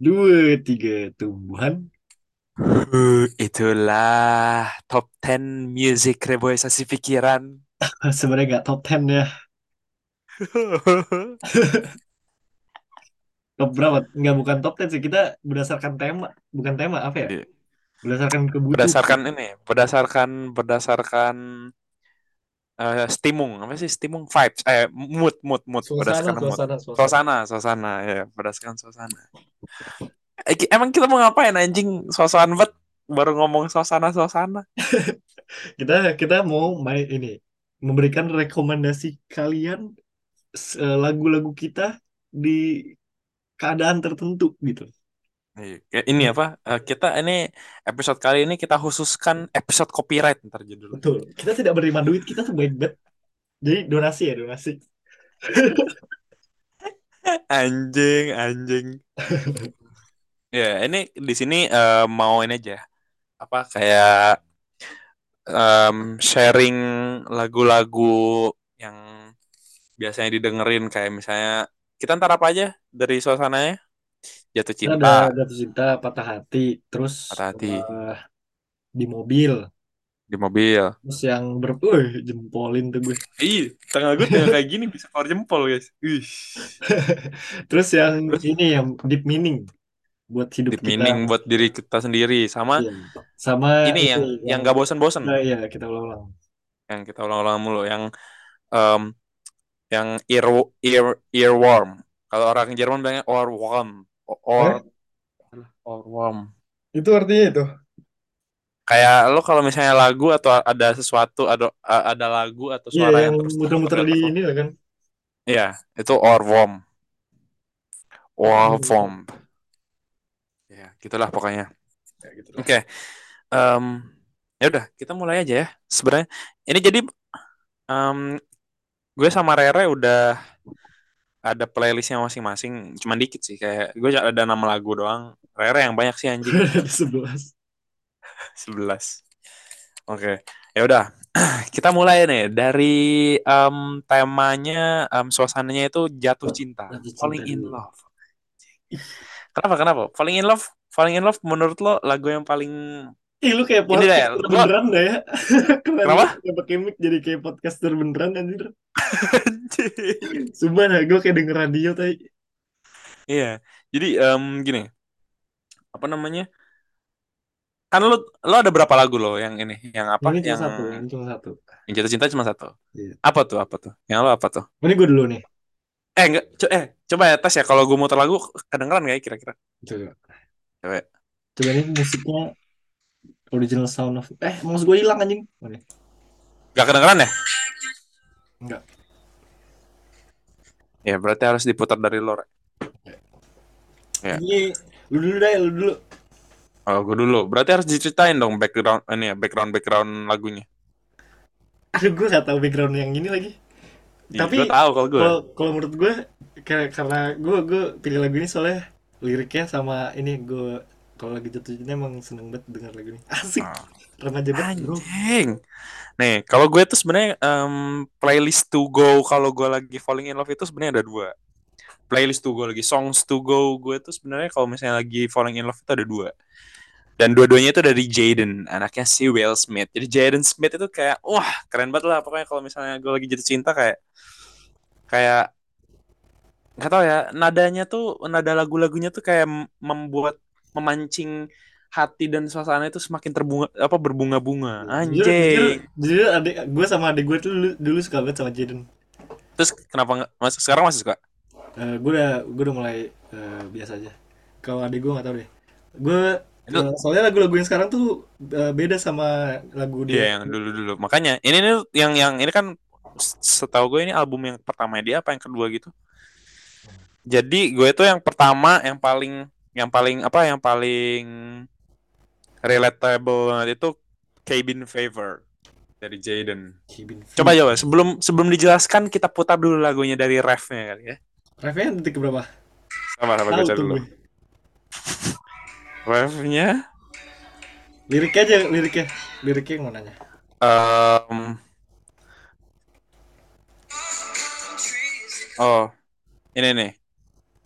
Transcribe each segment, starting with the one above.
Dua, tiga tumbuhan. Uh, itulah top 10 music reboisasi pikiran. Sebenarnya nggak top 10 ya. Top berapa? Nggak bukan top 10 sih. Kita berdasarkan tema. Bukan tema, apa ya? Iya. Berdasarkan kebutuhan. Berdasarkan ini, berdasarkan berdasarkan eh, stimung, apa sih stimung vibes, eh mood mood mood Suasana, berdasarkan mood. suasana, suasana. Suasana, suasana ya, berdasarkan suasana. Emang kita mau ngapain anjing suasana bet baru ngomong suasana suasana. Kita kita mau main ini. Memberikan rekomendasi kalian eh, lagu-lagu kita di keadaan tertentu gitu. Iya, Ini apa? eh, kita ini episode kali ini kita khususkan episode copyright ntar judulnya. Betul. Kita tidak menerima duit, kita tuh baik banget. Jadi donasi ya, donasi. Anjing, anjing. Ya, ini di sini eh, mau ini aja. Apa kayak em, sharing lagu-lagu yang biasanya didengerin kayak misalnya kita ntar apa aja dari suasananya? Jatuh Kita ada cinta, jatuh cinta, patah hati, terus patah hati eh, di mobil, di mobil. terus yang ber, Wih, jempolin tuh gue. Ih, tengah gue tinggal kayak gini bisa keluar jempol guys. Ih, Terus yang terus ini yang deep meaning buat hidup deep kita. meaning buat diri kita sendiri sama Iya. Sama ini itu yang yang gak bosen-bosen Nah, iya kita ulang-ulang. yang kita ulang-ulang mulu yang em, yang ear ear earworm. Kalau orang Jerman bilangnya ohrwurm or Eh, ohrwurm. itu artinya itu. Kayak lo kalau misalnya lagu atau ada sesuatu ada ada lagu atau Iya, suara yang yang terus muter-muter di terus ini lah kan. Iya, itu ohrwurm. Ohrwurm. Ya, gitulah pokoknya. Ya, gitu. Oke. Em, ya udah, kita mulai aja ya. Sebenarnya ini jadi em, gue sama Rere udah ada playlistnya masing-masing. Cuman dikit sih kayak gue ada nama lagu doang. Rere yang banyak sih anjing. Ada sebelas. 11. Oke. Ya udah. Kita mulai nih dari em, temanya em, suasananya itu jatuh cinta, Jatuh cinta falling in dulu. love. Kenapa? Kenapa? Falling in love, falling in love menurut lo lagu yang paling Ih, lu kayak deh, podcaster lo beneran dah ya. Keren kenapa? ya pakai mic jadi kayak podcaster beneran anjir. Sumpah dah, gue kayak denger radio tadi. Iya. Jadi em, gini, apa namanya? Kan lo lo ada berapa lagu lo yang ini, yang apa? Ini cuma Yang satu, ini cuma satu. yang jatuh cinta cuma satu. Iya. Apa tuh? Apa tuh? Yang lo apa tuh? Ini gue dulu nih. Eh enggak, co- eh coba ya tes ya kalau gue muter lagu kedengeran gak ya kira-kira? Coba. Coba. ya. Coba ini musiknya original sound of eh mouse gue hilang anjing. Gak kedengeran ya? Enggak. Ya berarti harus diputar dari lo. Re. Ya. Ini lu dulu deh, lu dulu. Oh, gue dulu. Berarti harus diceritain dong background ini ya, background background lagunya. Aduh, gue gak tahu background yang ini lagi. Iya, Tapi gue tahu kalau gue. kalau menurut gue karena gue gue pilih lagu ini soalnya liriknya sama ini gue kalau lagi jatuh cinta emang seneng banget denger lagu ini. Asik. Ah. Remaja banget, Bro. Nih, kalau gue tuh sebenarnya em, playlist to go kalau gue lagi falling in love itu sebenarnya ada dua. Playlist to go lagi, songs to go gue tuh sebenarnya kalau misalnya lagi falling in love itu ada dua. Dan dua-duanya itu dari Jaden, anaknya si Will Smith. Jadi Jaden Smith itu kayak, wah keren banget lah. Pokoknya kalau misalnya gue lagi jatuh cinta kayak, kayak nggak tahu ya, nadanya tuh, nada lagu-lagunya tuh kayak membuat memancing hati dan suasana itu semakin terbunga apa berbunga-bunga. Jujur, Anjing. jujur adik gue sama adik gue tuh dulu, dulu suka banget sama Jaden. Terus kenapa nggak mas sekarang masih suka? Eh, gue udah gue udah mulai eh, biasa aja. Kalau adik gue nggak tahu deh. Gue eh, soalnya lagu-lagu yang sekarang tuh eh, beda sama lagu dia. Iya yang dulu-dulu. Makanya ini nih yang yang ini kan setahu gue ini album yang pertama dia apa yang kedua gitu. Jadi gue itu yang pertama yang paling yang paling apa yang paling relatable itu Cabin Fever dari Jaden. Kevin Coba coba sebelum sebelum dijelaskan kita putar dulu lagunya dari refnya kali ya. Refnya detik berapa? Sama sama baca dulu. Refnya Liriknya aja, liriknya. Liriknya yang mananya? em, Oh, ini nih.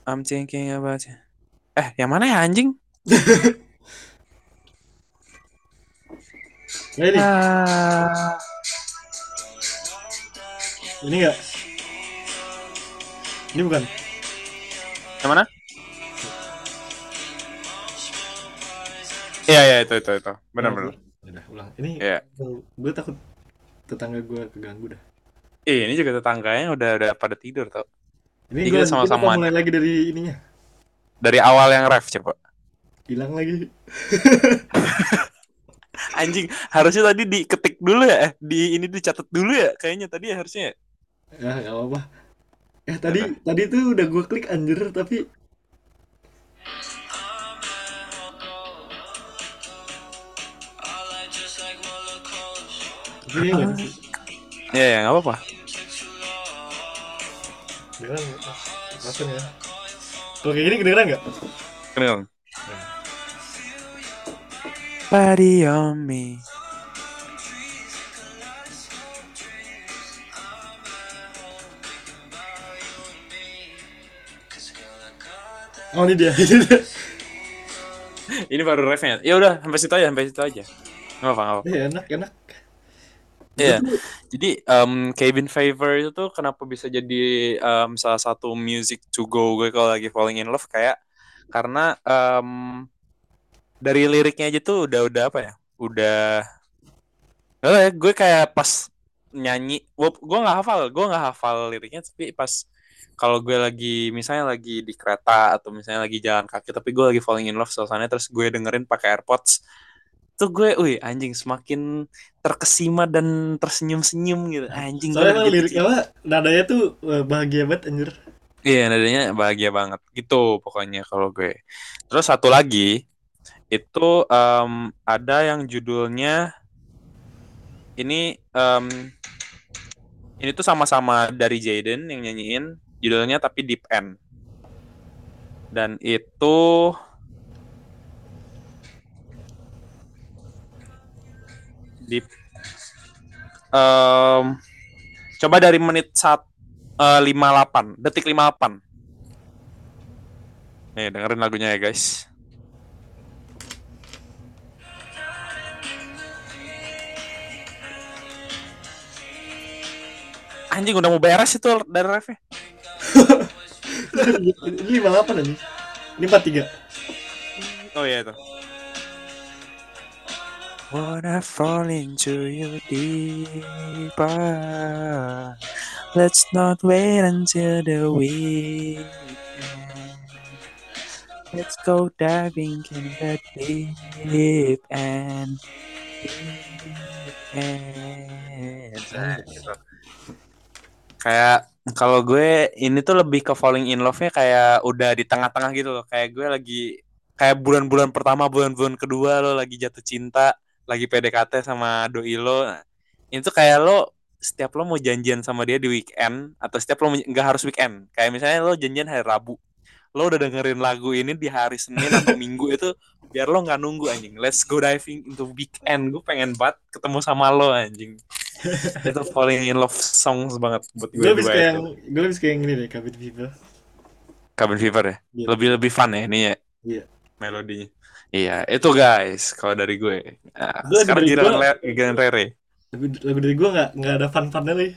I'm thinking about you. Eh, yang mana ya anjing? Nah, ini, Ah, ini enggak? Ini bukan. yang mana? Iya, iya itu itu itu. Benar Oh, benar. Udah, ulang. Ini Iya. gue takut tetangga gue keganggu dah. Ih, ini juga tetangganya udah udah pada tidur tau. Ini gue sama-sama mulai lagi dari ininya. Dari awal yang ref coba. Hilang lagi. Anjing, harusnya tadi diketik dulu ya, eh, di ini dicatat dulu ya, kayaknya tadi ya harusnya. ya. Ya, nggak apa-apa. Eh, tadi tadi tuh udah gue klik anjir, tapi? Iya, ya, nggak apa-apa. Langsung ya. Kalau kayak gini kedengeran nggak? Kedengeran. Body on me. Oh ini dia. ini baru refnya. Ya udah, sampai situ aja, sampai situ aja. Nggak apa, nggak apa. Eh, enak enak. Iya. Jadi um, Cabin Fever itu tuh kenapa bisa jadi um, salah satu music to go gue kalau lagi falling in love kayak karena um, dari liriknya aja tuh udah udah apa ya? Udah tau ya, gue kayak pas nyanyi, gue nggak hafal, gue nggak hafal liriknya, tapi pas kalau gue lagi misalnya lagi di kereta atau misalnya lagi jalan kaki, tapi gue lagi falling in love suasananya, terus gue dengerin pakai AirPods, tuh gue, wih anjing semakin terkesima dan tersenyum-senyum gitu, anjing Soalnya gitu lirik sih. apa nadanya tuh eh, bahagia banget anjir. Iya, nadanya bahagia banget. Gitu pokoknya kalau gue. Terus satu lagi itu em, ada yang judulnya ini em, ini tuh sama-sama dari Jaden yang nyanyiin judulnya tapi Deep End. Dan itu Deep em, coba dari menit sat, eh, 58, detik 58. Nih, dengerin lagunya ya, guys. Anjing udah mau beres itu dari refnya. ini 58 anjing. Ini 43. Oh iya itu. Wanna fall into you deeper. Let's not wait until the weekend. Let's go diving in the deep end. Gitu. Kayak kalau gue ini tuh lebih ke falling in love-nya kayak udah di tengah-tengah gitu loh. Kayak gue lagi kayak bulan-bulan pertama, bulan-bulan kedua lo lagi jatuh cinta, lagi PDKT sama doi lo. Itu kayak lo setiap lo mau janjian sama dia di weekend atau setiap lo nggak harus weekend. Kayak misalnya lo janjian hari Rabu. Lo udah dengerin lagu ini di hari Senin atau Minggu itu biar lo nggak nunggu anjing. Let's go diving into weekend. Gue pengen banget ketemu sama lo anjing. itu falling in love songs banget buat gue Gue lebih suka itu. yang gue lebih suka yang ini deh, Cabin Fever. Cabin Fever ya. Iya. Lebih lebih fun ya ini ya Iya. melodinya. Iya, itu guys kalau dari gue. Nah, Gue sekarang dari giliran gue- Le- giliran Rere. Lagu, lagu dari gue nggak nggak ada fun funnya lagi.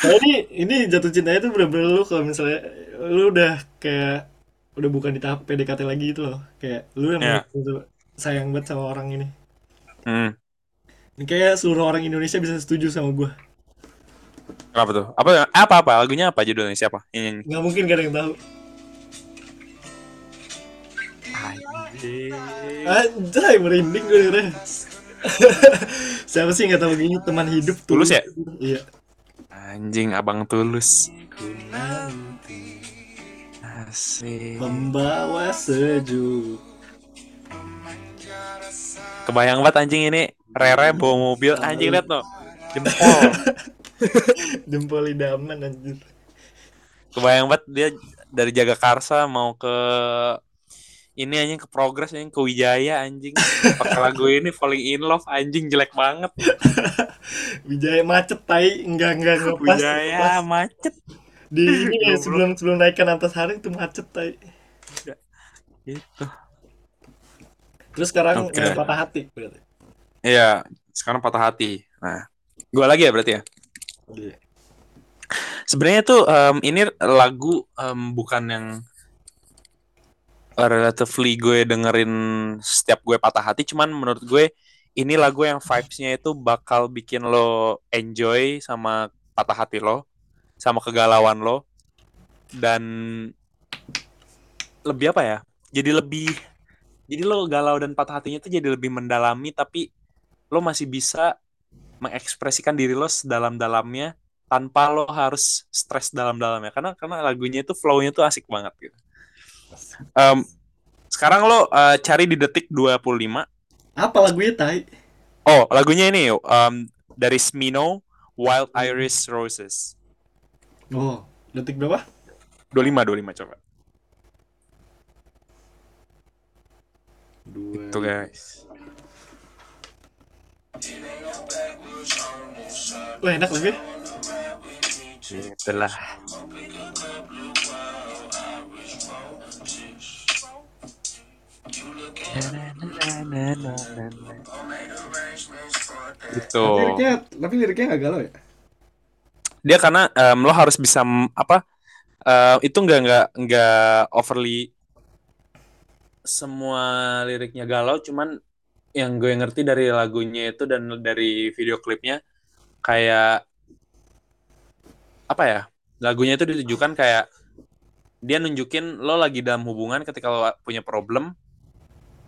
Soalnya ini ini jatuh cintanya tuh bener-bener lu kalau misalnya lu udah kayak udah bukan di tahap PDKT lagi gitu loh. Kayak lu yang Iya. bener-bener sayang banget sama orang ini. Hmm. Ini kayak seluruh orang Indonesia bisa setuju sama gue. Apa tuh? Apa apa apa lagunya apa judulnya siapa? Ini. Nggak mungkin gak ada yang tahu. Anjing. Anjay, merinding gue dengernya. Siapa sih nggak tahu gini teman hidup Tulus ya? Iya. Anjing abang tulus. Asik. membawa sejuk. Kebayang banget anjing ini Rere bawa mobil anjing lihat no. Jempol. Jempol idaman anjir. Kebayang banget dia dari Jagakarsa mau ke ini anjing ke Progress anjing ke Wijaya anjing. Pakai lagu ini Falling in Love anjing jelek banget. Wijaya macet tai enggak enggak enggak pas, Wijaya pas. macet. di ini ya, sebelum sebelum naikkan antasari itu macet tai Gitu. Terus sekarang Oke. eh, patah hati berarti. Iya, sekarang patah hati. Nah, gue lagi ya berarti ya. Iya. Sebenarnya tuh em, ini lagu em, bukan yang relatively gue dengerin setiap gue patah hati, cuman menurut gue ini lagu yang vibes-nya itu bakal bikin lo enjoy sama patah hati lo, sama kegalauan lo, dan lebih apa ya? Jadi lebih, jadi lo galau dan patah hatinya tuh jadi lebih mendalami, tapi lo masih bisa mengekspresikan diri lo sedalam-dalamnya tanpa lo harus stres dalam-dalamnya karena karena lagunya itu flow-nya tuh asik banget gitu. Em, sekarang lo eh, cari di detik 25. Apa lagunya tai? Oh, lagunya ini em, dari Smino Wild Iris Roses. Oh, detik berapa? 25 25 coba. Dua. Tuh guys. Wah, enak lagunya. Itulah. Gitu. Tapi liriknya, tapi liriknya nggak galau ya? dia karena em, lo harus bisa apa eh, itu nggak nggak nggak overly semua liriknya galau cuman yang gue ngerti dari lagunya itu dan dari video klipnya kayak apa ya lagunya itu ditujukan kayak dia nunjukin lo lagi dalam hubungan ketika lo punya problem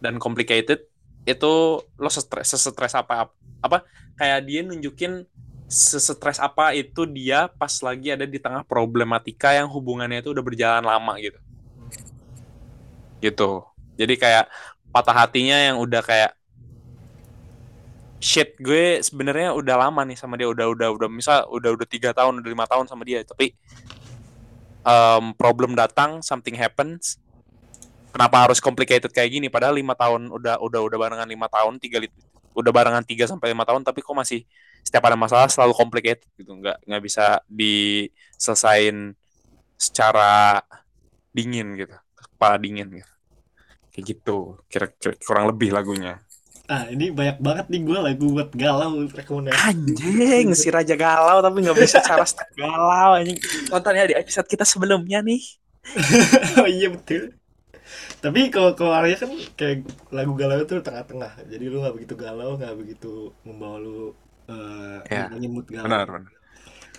dan complicated itu lo stres stres apa apa kayak dia nunjukin sesetres apa itu dia pas lagi ada di tengah problematika yang hubungannya itu udah berjalan lama gitu. Gitu. Jadi kayak patah hatinya yang udah kayak shit gue sebenarnya udah lama nih sama dia udah udah udah misal udah udah tiga tahun udah lima tahun sama dia tapi um, problem datang something happens kenapa harus complicated kayak gini? Padahal lima tahun udah udah udah barengan lima tahun tiga udah barengan tiga sampai lima tahun tapi kok masih setiap ada masalah selalu complicated gitu. Nggak nggak bisa diselesain secara dingin gitu kepala dingin gitu. Kayak gitu kira-kira kurang lebih lagunya. Ah, ini banyak banget nih gue lagu buat galau rekomendasi. anjing si raja galau tapi nggak bisa cara step galau anjing. Tonton ya di episode kita sebelumnya nih. Oh iya betul. Tapi kalau kalau Arya kan kayak lagu galau itu tengah-tengah. Jadi lu nggak begitu galau, nggak begitu membawa lu eh Ya, ngilangin mood galau. benar benar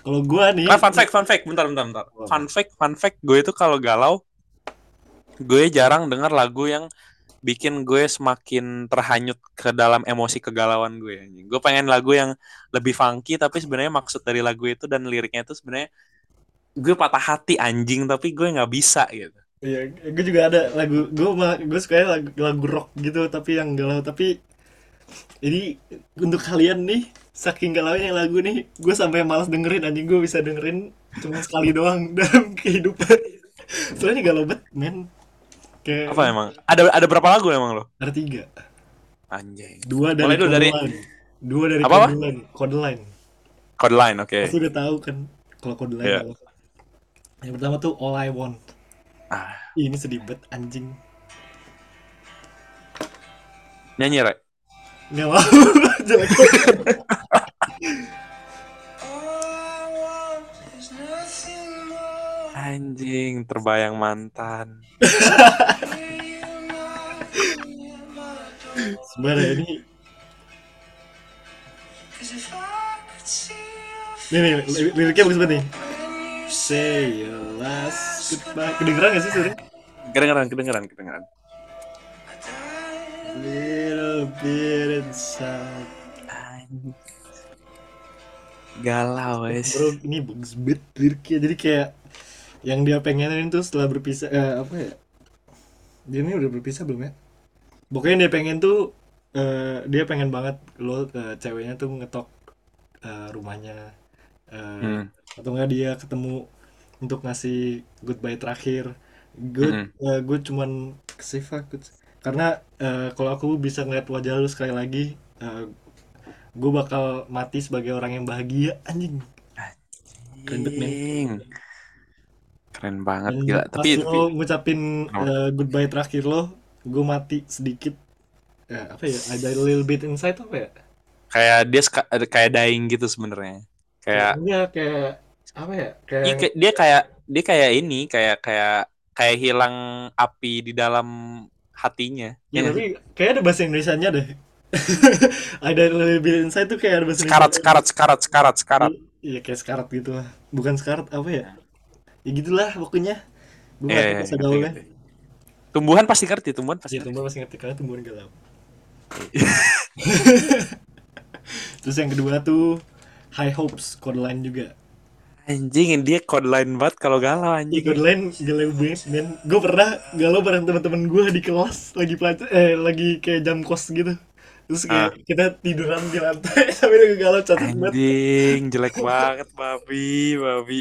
Kalau gua nih, Nah, fun fact, fun fact, bentar, bentar, bentar. Fun fact, fun fact, gue itu kalau galau, gue jarang denger lagu yang bikin gue semakin terhanyut ke dalam emosi kegalauan gue. Gue pengen lagu yang lebih funky, tapi sebenarnya maksud dari lagu itu dan liriknya itu sebenarnya gue patah hati anjing, tapi gue nggak bisa gitu. Iya, gue juga ada lagu gue malah gue suka lagu, lagu rock gitu tapi yang galau tapi ini untuk kalian nih saking galaunya lagu nih gue sampai malas dengerin anjing gue bisa dengerin cuma sekali doang dalam kehidupan soalnya galau banget men kayak Apa emang? Ada ada berapa lagu emang lo? ada tiga Anjing. dua dari Mulai dulu dari- Line dua dari Apa? Code Line Code Line Code Line, oke. pasti udah tahu kan kalau Code Line apa. yang pertama tuh All I Want Ah, ini sedih banget anjing nyanyi, Re. nggak mau jelek Anjing, terbayang mantan. sebenarnya ini nih nih li- liriknya bagus banget nih say your last goodbye kedengeran gak sih sebenernya Kedengeran, kedengeran, kedengeran. little bit inside. Galau, wes. bro ini bagus banget liriknya jadi kayak yang dia pengenin tuh setelah berpisah eh, apa ya dia ini udah berpisah belum ya pokoknya dia pengen tuh eh, dia pengen banget lo eh, ceweknya tuh ngetok eh, rumahnya eh, Hmm. Atau enggak dia ketemu untuk ngasih goodbye terakhir. Gue Mm-mm. gue cuman save aku karena eh, kalau aku bisa ngeliat wajah lu sekali lagi gue bakal mati sebagai orang yang bahagia anjing. Keren banget, men. Keren banget Dan gila. Pas tapi, tapi lo ngucapin eh, goodbye terakhir lo gue mati sedikit. Eh, apa ya? Ada little bit inside apa ya? Kayak dia kayak dying gitu sebenarnya kayak Iya kayak apa ya kayak dia, kayak- dia kayak dia kayak ini kayak kayak kayak hilang api di dalam hatinya. Ya, Ya tapi kayak ada bahasa Indonesia nya deh. Ada a little bit inside tuh kayak ada bahasa sekarat Indonesia sekarat sekarat sekarat sekarat. Iya kayak sekarat gitu lah. Bukan sekarat apa ya? Ya gitulah pokoknya. Gue Iya, nggak iya, bahasa ngerti, gaulnya. ngerti. tumbuhan pasti ngerti tumbuhan pasti ya tumbuhan pasti ngerti karena tumbuhan galau. Terus yang kedua tuh high hopes line juga. Anjing dia code line banget kalau galau Iya, anjing. Line galau banget men gue pernah galau bareng teman-teman gue di kelas lagi pelajar eh lagi kayak jam kos gitu. Terus kayak Ah. kita tiduran di lantai sambil galau cacat banget. Anjing jelek banget babi babi.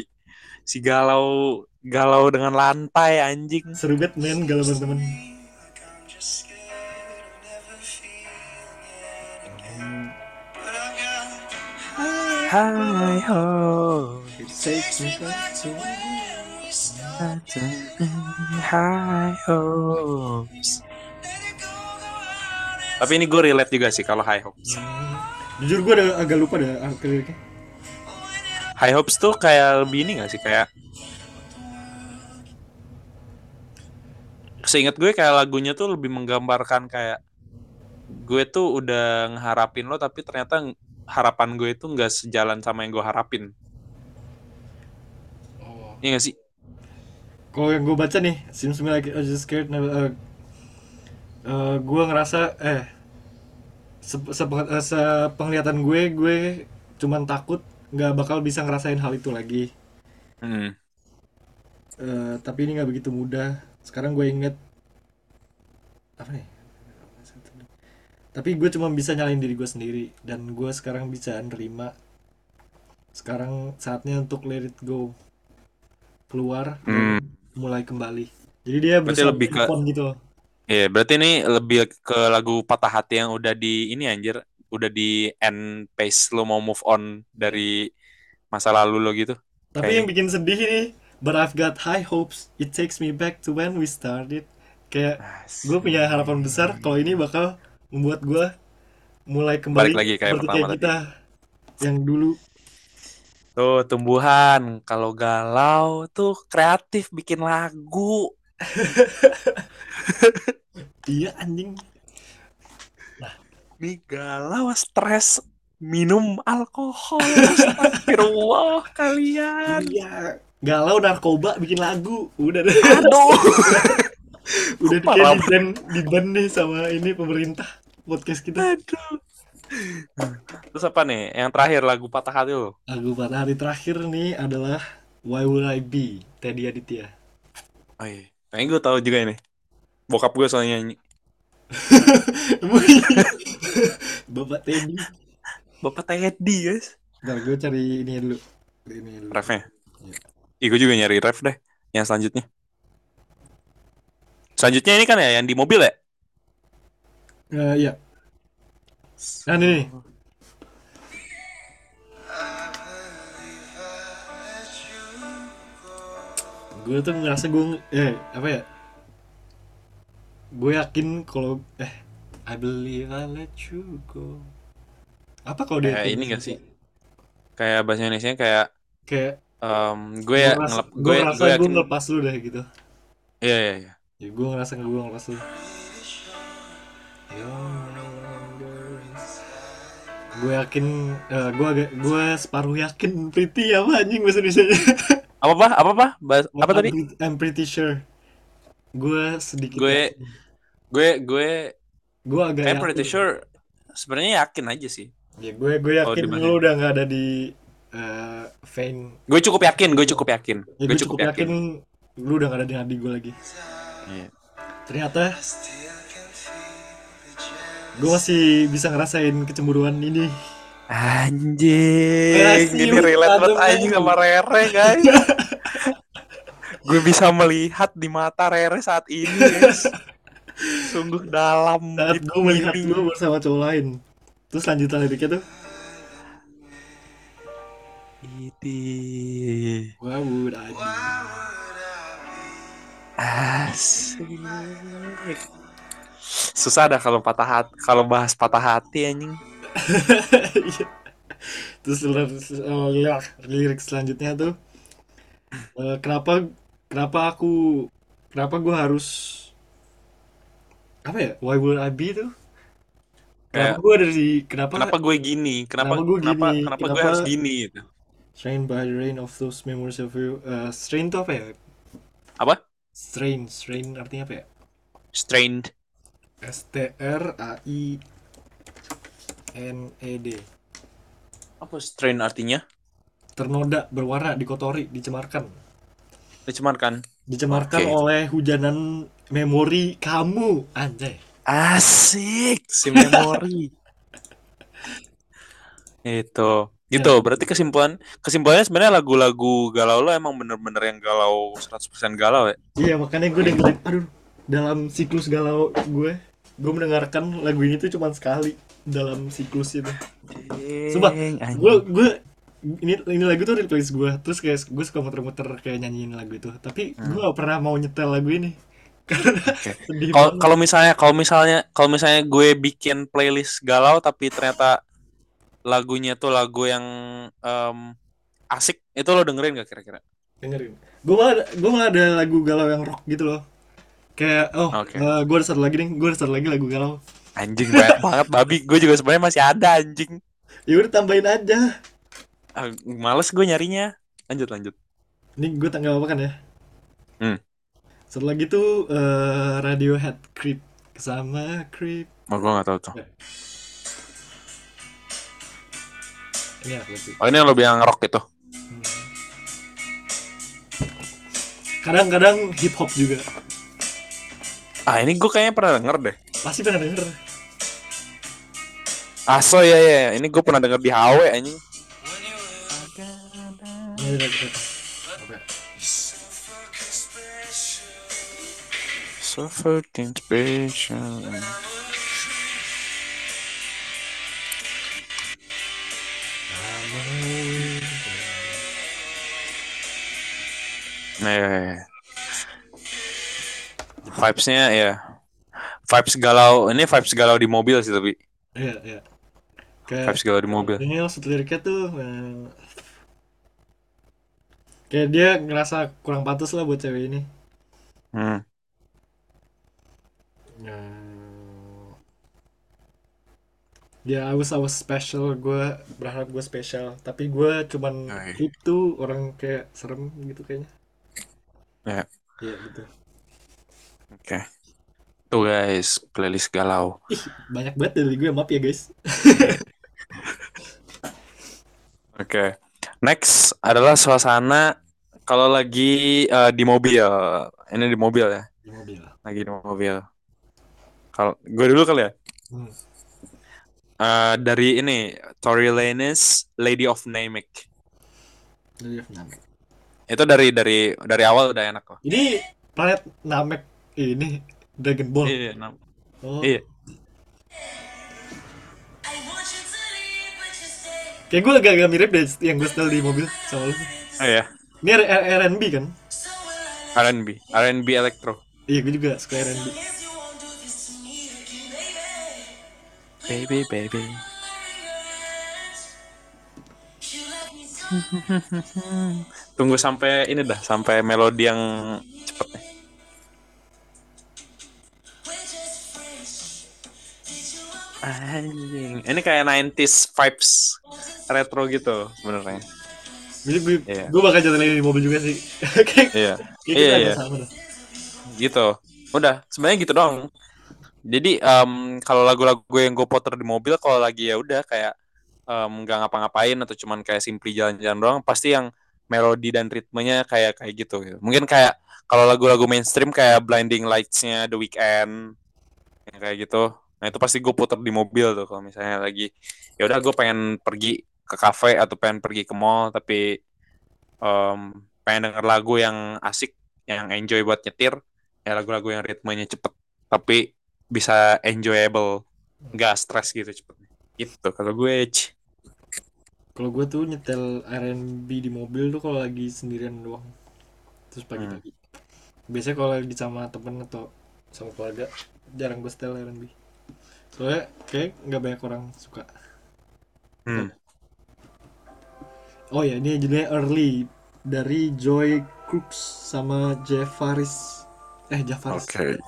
Si galau galau dengan lantai anjing. Seru banget men galau bareng Hi ho. Hi hopes Tapi ini gue relate juga sih kalau high hopes. jujur gue ada agak lupa dah ah, liriknya High hopes tuh kayak lebih ini gak sih? Kayak Seingat gue kayak lagunya tuh lebih menggambarkan kayak gue tuh udah ngeharapin lo tapi ternyata harapan gue itu nggak sejalan sama yang gue harapin. Iya gak sih? kalau yang gue baca nih seems to me like I just scared never uh, uh, gue ngerasa eh sep- sepe- eh, sepenglihatan gue gue cuman takut nggak bakal bisa ngerasain hal itu lagi Hmm. Eh, tapi ini nggak begitu mudah sekarang gue inget apa nih tapi gue cuma bisa nyalain diri gue sendiri. Dan gue sekarang bisa nerima. Sekarang saatnya untuk let it go. Keluar dan mulai kembali. Jadi dia Berarti lebih ke- gitu. Iya, berarti ini lebih ke lagu patah hati yang udah di ini anjir, udah di end pace lo mau move on dari masa lalu lo gitu. tapi Kayak- yang bikin sedih ini but I've got high hopes. It takes me back to when we started. Kayak gue punya harapan besar kalau ini bakal membuat gue mulai kembali Balik lagi kayak seperti pertama tadi. kita yang dulu Tuh, tumbuhan kalau galau tuh kreatif bikin lagu. iya anjing Nih galau stres minum alkohol. Astagfirullah kalian. iya galau narkoba bikin lagu udah deh Aduh. udah di ban di nih sama ini pemerintah podcast kita Aduh. Terus apa nih? Yang terakhir lagu patah hati lo. lagu pada hari terakhir nih adalah Why Would I Be Teddy Aditya Oh iya. Kayaknya gue tahu juga ini. Bokap gue soalnya nyanyi. Bapak Teddy Bapak Teddy guys. Bentar gue cari ini dulu ini dulu Refnya. Iya. Ih, gue juga nyari ref deh. Yang selanjutnya. Selanjutnya ini kan ya yang di mobil ya? Eh, iya. Nah ini nih. gue tuh ngerasa gue eh apa ya? Gue yakin kalau eh I believe I let you go. Apa kalau dia Kayak ini gak sih? Kayak bahasa Indonesia kayak kayak em, gue ya ngelep, gue gue ngerasa gue gue yakin. ngelepas lu deh gitu. Iya iya iya. ya gue ngerasa gue ngelepas lu gue yakin eh, gue agak gue separuh yakin pretty apa anjing bahasa Indonesia Apa apa? Apa apa? Bahas- apa tadi? I'm pretty sure gue sedikit Gue- yakin. Gue gue gue agak yakin. pretty sure sebenarnya yakin aja sih. ya gue gue Oh, yakin di lu udah nggak ada di eh Vane Gue cukup yakin, gue cukup yakin. ya, Gue gue cukup yakin. lu udah gak ada di hati gue lagi Iya. ternyata gue masih bisa ngerasain kecemburuan ini Anjing, ini relate banget anjing sama Rere guys. gue bisa melihat di mata Rere saat ini guys. Sungguh dalam saat deep gue melihat meaning. lu bersama cowok lain terus lanjutan liriknya tuh Idih. Why would I be Asik. Susah dah kalau patah hati, kalau bahas patah hati anjing. Iya. Terus lirik, oh, ya, lirik selanjutnya tuh eh, kenapa kenapa aku kenapa gue harus apa ya why would I be tuh kenapa gue dari kenapa kenapa gue gini? Kenapa kenapa gue kenapa gini kenapa gue kenapa harus gini gitu. strained by the rain of those memories of you Eh, strain tuh apa ya Apa? strain strain artinya apa ya Strained. S T R A I N E D Apa strain artinya? ternoda berwarna dikotori dicemarkan Dicemarkan. dicemarkan Oke. oleh hujanan memori kamu anjay Asik, si memori. Itu. Gitu, ya berarti kesimpulan kesimpulannya sebenarnya lagu-lagu galau lo emang bener-bener yang galau 100% galau ya. iya makanya gue dengerin aduh dalam siklus galau gue gue mendengarkan lagu ini tuh cuma sekali dalam siklus itu. Sumpah gue gue ini ini lagu tuh replace gue terus kayak gue suka muter-muter kayak nyanyiin lagu itu. Tapi gue Hmm, gak pernah mau nyetel lagu ini. Kalau kalau misalnya kalau misalnya kalau misalnya gue bikin playlist galau tapi ternyata lagunya tuh lagu yang em, asik, itu lo dengerin gak kira-kira? dengerin. Gue malah gue malah ada lagu galau yang rock gitu loh kayak oh Oke. gue ada satu lagi nih gue ada satu lagi lagu galau Anjing banyak banget babi. Gue juga sebenarnya masih ada anjing. ya udah tambahin aja Ah, males gue nyarinya. Lanjut lanjut. ini gue tak nggak apa kan ya Hmm. satu lagi tuh eh, Radiohead Creep sama Creep Oh, gue gak tahu tuh. Ya, ini aku sih Oh ini yang lo bilang rock itu. Hmm. kadang-kadang hip hop juga Ah ini gue kayaknya pernah denger deh. pasti pernah denger Aso ya ya, ini gue pernah denger di HW anjing. Fucking special. Nah, ya, ya, ya. Vibes-nya ya. Vibes galau, ini vibes galau di mobil sih tapi. Iya, iya. Kayak Vibes galau di mobil. ini liriknya tuh eh, kayak dia ngerasa kurang pantas lah buat cewek ini. Hmm. Ya, I was, I was special. Gue berharap gue spesial. Tapi gue cuman tuh orang kayak serem gitu kayaknya. Ya, Iya gitu. Oke. Tuh guys, playlist galau. Ih, banyak banget dari gue. Maaf ya guys. Oke. Next adalah suasana kalau lagi eh, di mobil. Ini di mobil ya. Di mobil. Lagi di mobil. Kalau gue dulu kali ya. Hmm. Eh, dari ini Tory Lanez Lady of Namek. Dari Vietnam. Itu dari dari dari awal udah enak kok. Ini planet Namek ini Dragon Ball. Iya, nam- Oh, iya. kayak gue agak-agak mirip deh yang gue setel di mobil sama lu. Oh iya. Ini R- R- R&B kan? R&B, R&B electro. Iya, gue juga suka R&B. Baby, baby. Tunggu sampai ini dah, sampai melodi yang cepet nih. Anjing. Ini kayak 90s vibes retro gitu sebenarnya. Jadi gue, Iya. gue bakal jatuh lagi di mobil juga sih. kayak Iya. kayak Iya, agak iya. sama. Gitu. Udah, sebenarnya gitu dong. Jadi em, kalau lagu-lagu yang gue puter di mobil kalau lagi ya udah kayak nggak ngapa-ngapain atau cuman kayak simply jalan-jalan doang, pasti yang melodi dan ritmenya kayak kayak gitu. gitu. Mungkin kayak kalau lagu-lagu mainstream kayak Blinding Lights-nya The Weeknd yang kayak gitu. Nah itu pasti gue puter di mobil tuh kalau misalnya lagi ya udah gue pengen pergi ke kafe atau pengen pergi ke mall tapi em, pengen denger lagu yang asik yang enjoy buat nyetir ya lagu-lagu yang ritmenya cepet tapi bisa enjoyable nggak stres gitu cepetnya gitu kalau gue. Kalau gue tuh nyetel R&B di mobil tuh kalau lagi sendirian doang. Terus Hmm. pagi-pagi. biasanya kalau lagi sama temen atau sama keluarga jarang gue setel R&B soalnya kayak nggak banyak orang suka. Hmm. oh ya ini judulnya Early dari Joy Crooks sama Jeff Faris eh Jeff Faris Oke.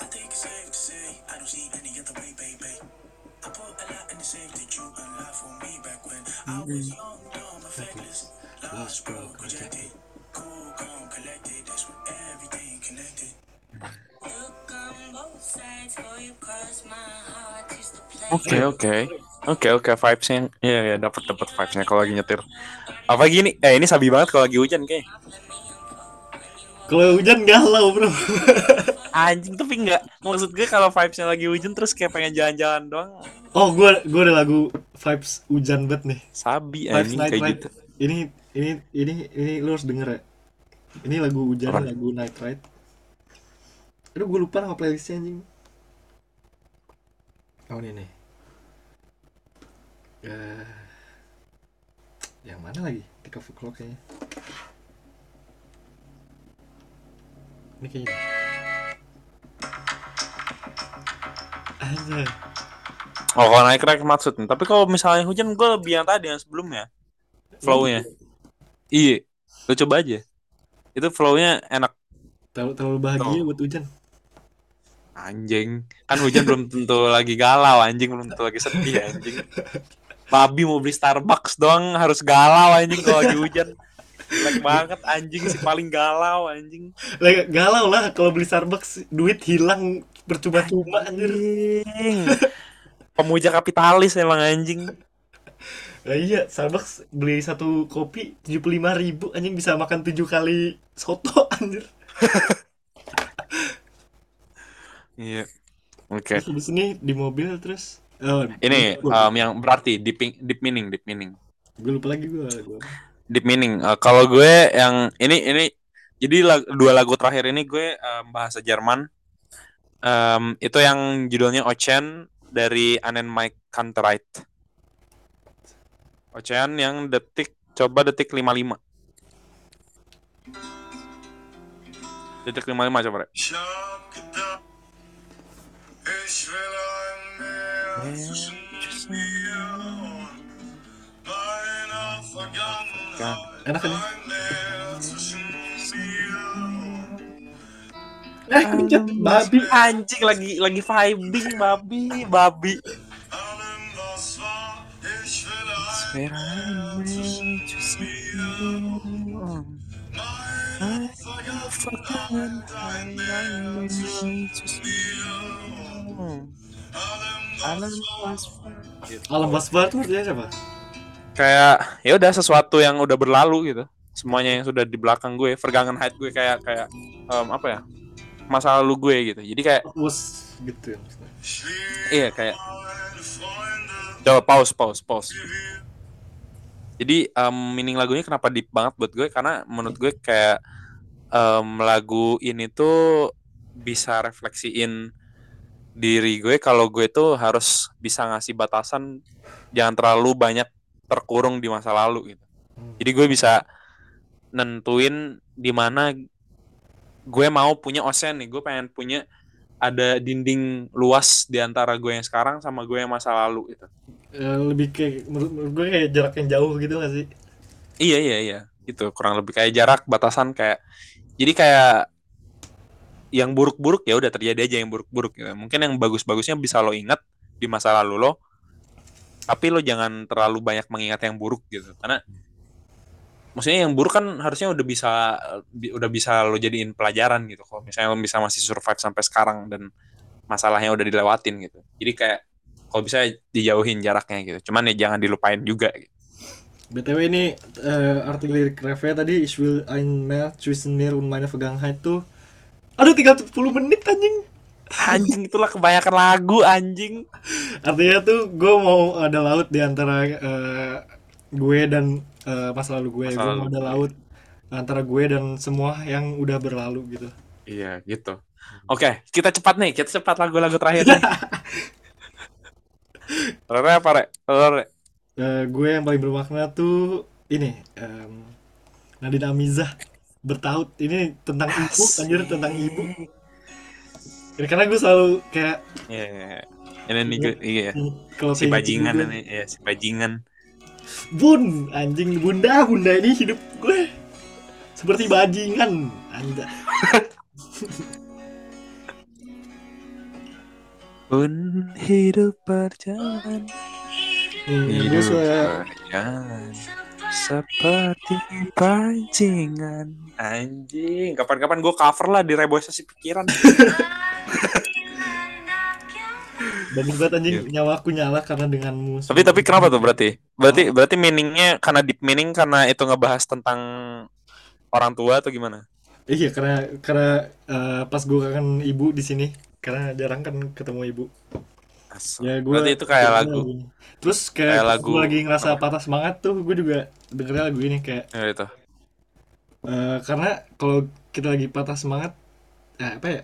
I think it's safe to play. Oke oke. Oke oke vibesnya. Iya ya dapat dapat vibesnya kalau lagi nyetir. Apa gini? Eh ini sabi banget kalau lagi hujan kayak kalau hujan galau bro. Anjing tapi nggak. Maksud gue kalau vibesnya lagi hujan terus kayak pengen jalan-jalan doang. Oh gue gue ada lagu vibes hujan banget nih. Sabi Vibes anjing Night kayak gitu. Ini ini ini ini lu harus denger ya. Ini lagu hujan Apa? lagu Night Ride. Aduh gue lupa nama playlistnya anjing oh ini. Nih Eh, yang mana lagi? Di cover clock kayaknya. Ini kayaknya Anjay. oh kalau naik naik maksudnya. Tapi kalau misalnya hujan gue lebih yang tadi yang sebelumnya. Flownya. Iya. Lo coba aja. Itu flownya enak. Terlalu, terlalu bahagia buat hujan anjing kan hujan belum tentu lagi galau anjing belum tentu lagi sedih anjing babi mau beli Starbucks doang harus galau anjing kalau lagi hujan Jelek banget anjing si paling galau anjing galau lah kalau beli Starbucks duit hilang percuma-cuma anjir. Anjing. Pemuja kapitalis emang anjing. Lah iya, Starbucks beli satu kopi 75.000 ribu anjing bisa makan tujuh kali soto anjir. Iya. Oke. Terus di sini di mobil terus oh, Ini um, yang berarti deep, deep meaning, deep meaning. gue lupa lagi gue. gue. Deep meaning. Uh, kalau gue yang ini ini jadi lag- dua lagu terakhir ini gue um, bahasa Jerman. Um, itu yang judulnya Ocean dari Anen Mike Kantereit. Ocean yang detik coba detik 55. Detik 55 coba, Rek. Ich will ein Meer zwischen mir und meiner Vergangenheit. Enak ini. Ein Meer zwischen mir und Eh, kencet babi. Anjing lagi lagi vibing babi, babi. allem, was war. Ich will ein Meer zwischen mir und meiner Vergangenheit. Ein Meer zwischen mir und allem, was war. Alam Basbar tuh artinya siapa? Kayak ya udah sesuatu yang udah berlalu gitu. Semuanya yang sudah di belakang gue, Vergangenheit gue kayak kayak em, apa ya? Masa lalu gue gitu. Jadi kayak Was gitu ya iya kayak Coba pause, pause, pause. Jadi em, meaning lagunya kenapa deep banget buat gue? Karena menurut gue kayak em, lagu ini tuh bisa refleksiin diri gue kalau gue tuh harus bisa ngasih batasan jangan terlalu banyak terkurung di masa lalu gitu. Jadi gue bisa nentuin di mana gue mau punya ocean nih. Gue pengen punya ada dinding luas di antara gue yang sekarang sama gue yang masa lalu gitu. Eh, lebih kayak menurut, menurut gue kayak jarak yang jauh gitu gak sih? Iya iya iya gitu kurang lebih kayak jarak batasan kayak jadi kayak yang buruk-buruk ya udah terjadi aja yang buruk-buruk gitu. Mungkin yang bagus-bagusnya bisa lo ingat di masa lalu lo. Tapi lo jangan terlalu banyak mengingat yang buruk gitu. Karena maksudnya yang buruk kan harusnya udah bisa bi- udah bisa lo jadiin pelajaran gitu. Kalau misalnya lo bisa masih survive sampai sekarang dan masalahnya udah dilewatin gitu. Jadi kayak kalau bisa dijauhin jaraknya gitu. Cuman ya jangan dilupain juga gitu. BTW ini eh, arti lirik refnya tadi Ich will ein Meer zwischen mir und meine Vergangenheit tuh Aduh tinggal 10 menit anjing Anjing itulah kebanyakan lagu anjing. Artinya tuh gue mau ada laut di antara eh, gue dan eh, masa lalu gue Masa Gue lalu mau ada laut antara gue dan semua yang udah berlalu gitu Iya gitu. Oke, kita cepat nih, kita cepat lagu-lagu terakhir nih. Rere apa, Re? Rere. eh, gue yang paling bermakna tuh ini em, Nadine Amizah bertaut. Ini tentang ibu anjir tentang ibu. Ya, karena gue selalu kayak Iya, iya, iya. Ini nih gue, iya. kalau Si kayak gitu bajingan ini, ya si bajingan. bun anjing bunda bunda ini hidup gue. Seperti bajingan anda. Pun hidup gue suka berjalan seperti pancingan. Anjing, kapan-kapan gue cover lah di reboisasi pikiran. bagus banget anjing Iya. nyawaku nyala karena denganmu tapi tapi kenapa tuh berarti? Berarti berarti meaningnya karena deep meaning karena itu ngebahas tentang orang tua atau gimana? iya karena karena eh, pas gue kangen ibu di sini karena jarang kan ketemu ibu Asal. ya gue berarti itu kayak lagu. terus kayak, Kayak lagu gue lagi ngerasa patah semangat tuh gue juga dengernya lagu ini kayak Ya, itu. eh, karena kalau kita lagi patah semangat eh, apa ya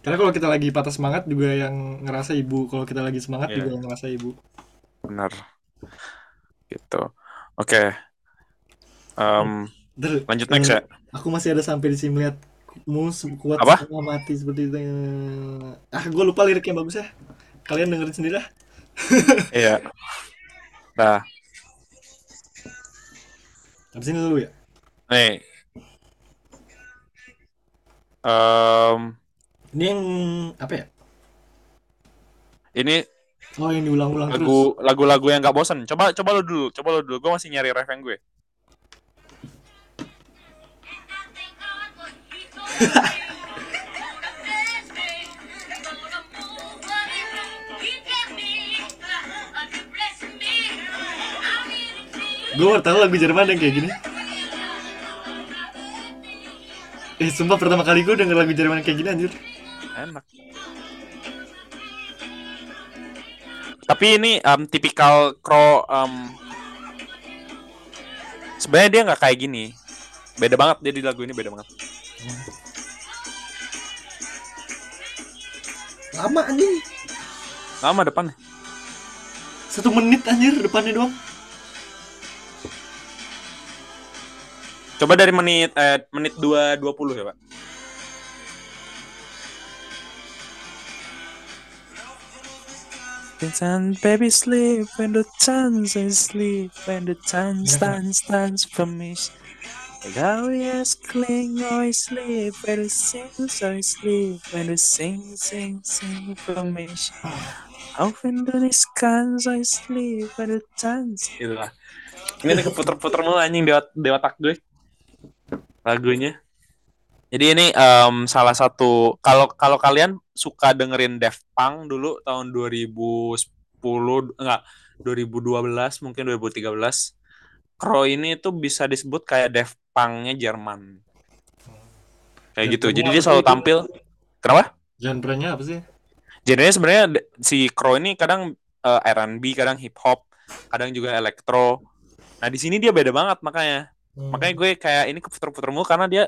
karena kalau kita lagi patah semangat juga yang ngerasa ibu kalau kita lagi semangat Iya. juga yang ngerasa ibu Benar. Gitu. Oke. Em, Ntar, lanjut next eh, ya. aku masih ada sampai di sini melihatmu se- kuat Apa? mati seperti itu ah gue lupa lirik yang bagus ya kalian dengerin sendiri lah Iya. Nah, habis ini dulu ya nih. Em, ini yang apa ya ini oh yang diulang-ulang terus lagu lagu-lagu yang gak bosan. Coba coba lo dulu, coba lo dulu. Gue masih nyari ref yang gue. gue baru tahu lagu Jerman yang kayak gini eh sumpah pertama kali gue denger lagu Jerman kayak gini anjir Enak. Tapi ini em, tipikal Crow em, sebenarnya dia nggak kayak gini. Beda banget dia di lagu ini beda banget. lama anjing Lama depannya. satu menit anjir depannya doang Coba dari menit eh, menit 2 20 ya, Pak. Pretend baby sleep when the sun's asleep when the sun stands stands for me. How yes cling or sleep when the sings or sleep when the sing sing sing for me. Often do this cans I sleep when the sun's Itulah. Ini keputer-puter mulu anjing di, ot- di otak gue lagunya. Jadi ini em, salah satu kalau kalau kalian suka dengerin Daft Punk dulu tahun 2010 enggak 2012 mungkin 2013 Crow ini tuh bisa disebut kayak Daft Punk-nya Jerman. Kayak gitu. Punk Jadi dia selalu itu? tampil. Kenapa? genre-nya apa sih Genrenya sebenarnya si Crow ini kadang eh, R&B, kadang hip hop, kadang juga elektro. Nah, di sini dia beda banget makanya. Hmm. Makanya gue kayak ini keputer-puter mulu karena dia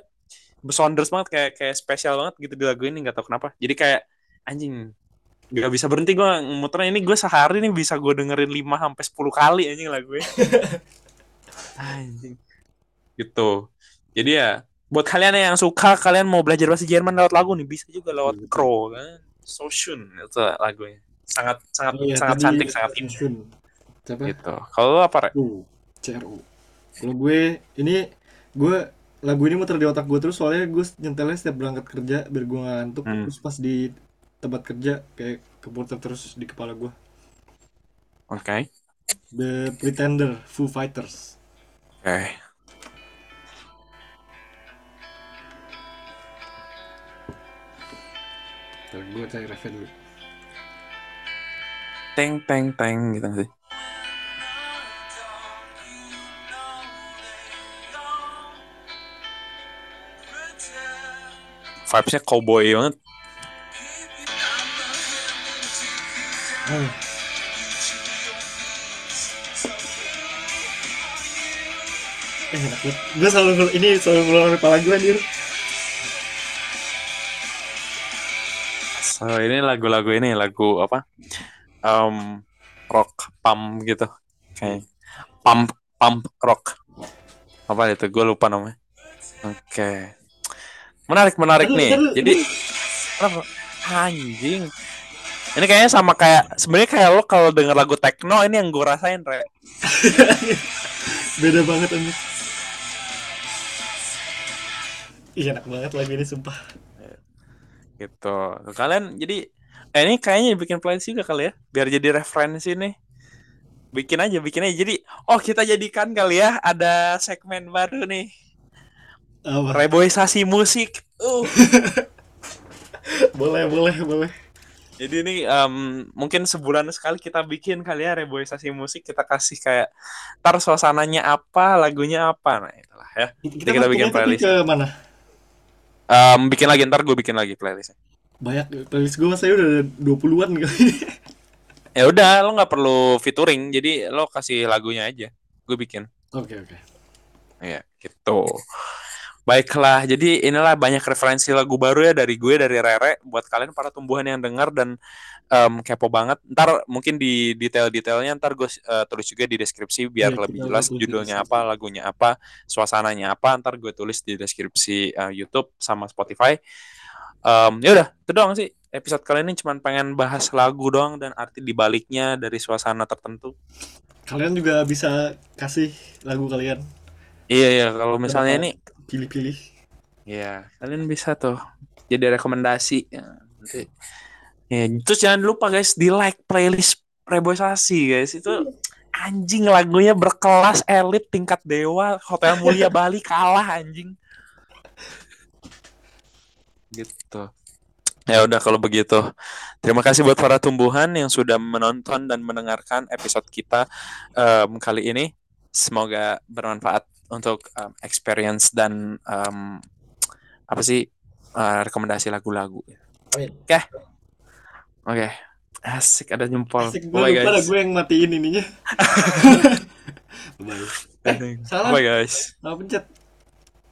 besonders banget kayak kayak spesial banget gitu di lagu ini nggak tahu kenapa. Jadi kayak anjing nggak bisa berhenti gue muternya ini gue sehari nih bisa gue dengerin 5 sampai 10 kali anjing lagunya. anjing. Gitu. Jadi ya buat kalian yang suka kalian mau belajar bahasa Jerman lewat lagu nih bisa juga lewat Iya. Crow kan. So Schön itu lagunya. Sangat sangat Oh iya, sangat cantik sangat indah siapa gitu. Kalau apa Rek? U CRU kalau gue ini gue lagu ini muter di otak gue terus soalnya gue nyetelnya setiap berangkat kerja biar gue nggak ngantuk Hmm. terus pas di tempat kerja kayak keputar terus di kepala gue Oke. The Pretender Foo Fighters Oke. Ntar gue cari refnya dulu Teng teng teng gitu sih. Vibes-nya cowboy banget. oh. Eh, enak banget. Gue selalu ini selalu ngeluarin kepala gue anjir. So ini lagu-lagu ini lagu apa? Um, rock pump gitu. Oke. Pump pump rock. Apa itu? Gue lupa namanya. Oke. Menarik menarik Aduh, nih. aduh, Jadi kenapa? Anjing. Ini kayaknya sama kayak sebenarnya kayak lo kalau denger lagu techno ini yang gue rasain, Re. beda banget anjing Iya enak banget lagu ini sumpah Gitu. Kalian jadi eh, ini kayaknya bikin playlist juga kali ya, biar jadi referensi nih. Bikin aja, bikin aja. Jadi, oh kita jadikan kali ya ada segmen baru nih. Apa Reboisasi musik. Uh. boleh boleh boleh Jadi ini em, mungkin sebulan sekali kita bikin kali ya reboisasi musik kita kasih kayak tar suasananya apa, lagunya apa. Nah, itulah ya. kita, kita bikin playlist. ke mana Em, bikin lagi ntar gue bikin lagi playlistnya. banyak playlist gue saya udah 20-an kali Ya udah, lo nggak perlu featuring, jadi lo kasih lagunya aja. Gue bikin. oke oke Iya, gitu. Baiklah, jadi inilah banyak referensi lagu baru ya dari gue, dari Rere. Buat kalian para tumbuhan yang dengar dan em, kepo banget. Ntar mungkin di detail-detailnya ntar gue eh, tulis juga di deskripsi biar Iya, lebih jelas judulnya apa, lagunya apa, suasananya apa. Ntar gue tulis di deskripsi eh, YouTube sama Spotify. Em, ya udah, itu doang sih. Episode kali ini cuma pengen bahas lagu doang dan arti dibaliknya dari suasana tertentu. kalian juga bisa kasih lagu kalian Iya, iya. Kalau misalnya ini pilih-pilih Ya, kalian bisa tuh jadi rekomendasi. Ya, nanti. Ya, terus jangan lupa guys di like playlist reboisasi guys itu anjing lagunya berkelas elit tingkat dewa hotel mulia Bali kalah anjing. Gitu. Ya udah kalau begitu. Terima kasih buat para tumbuhan yang sudah menonton dan mendengarkan episode kita em, kali ini. Semoga bermanfaat untuk em, experience dan em, apa sih eh, rekomendasi lagu-lagu. Oke. Oke. Asik ada jempol. asik gue Bye guys. gue yang matiin ininya Bye. Salah. salah Bye guys. Apa pencet